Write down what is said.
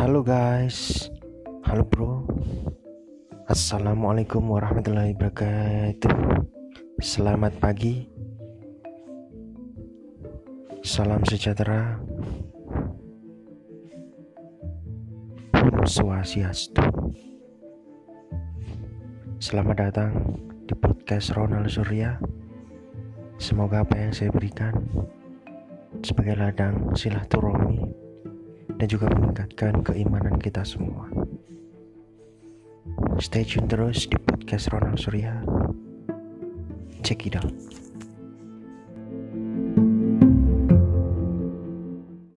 Halo guys, halo bro. Assalamualaikum warahmatullahi wabarakatuh. Selamat pagi. Salam sejahtera. Om Swastiastu. Selamat datang di podcast Ronald Surya. Semoga apa yang saya berikan sebagai ladang silaturahmi dan juga meningkatkan keimanan kita semua. Stay tune terus di podcast Ronald Surya. Check it out.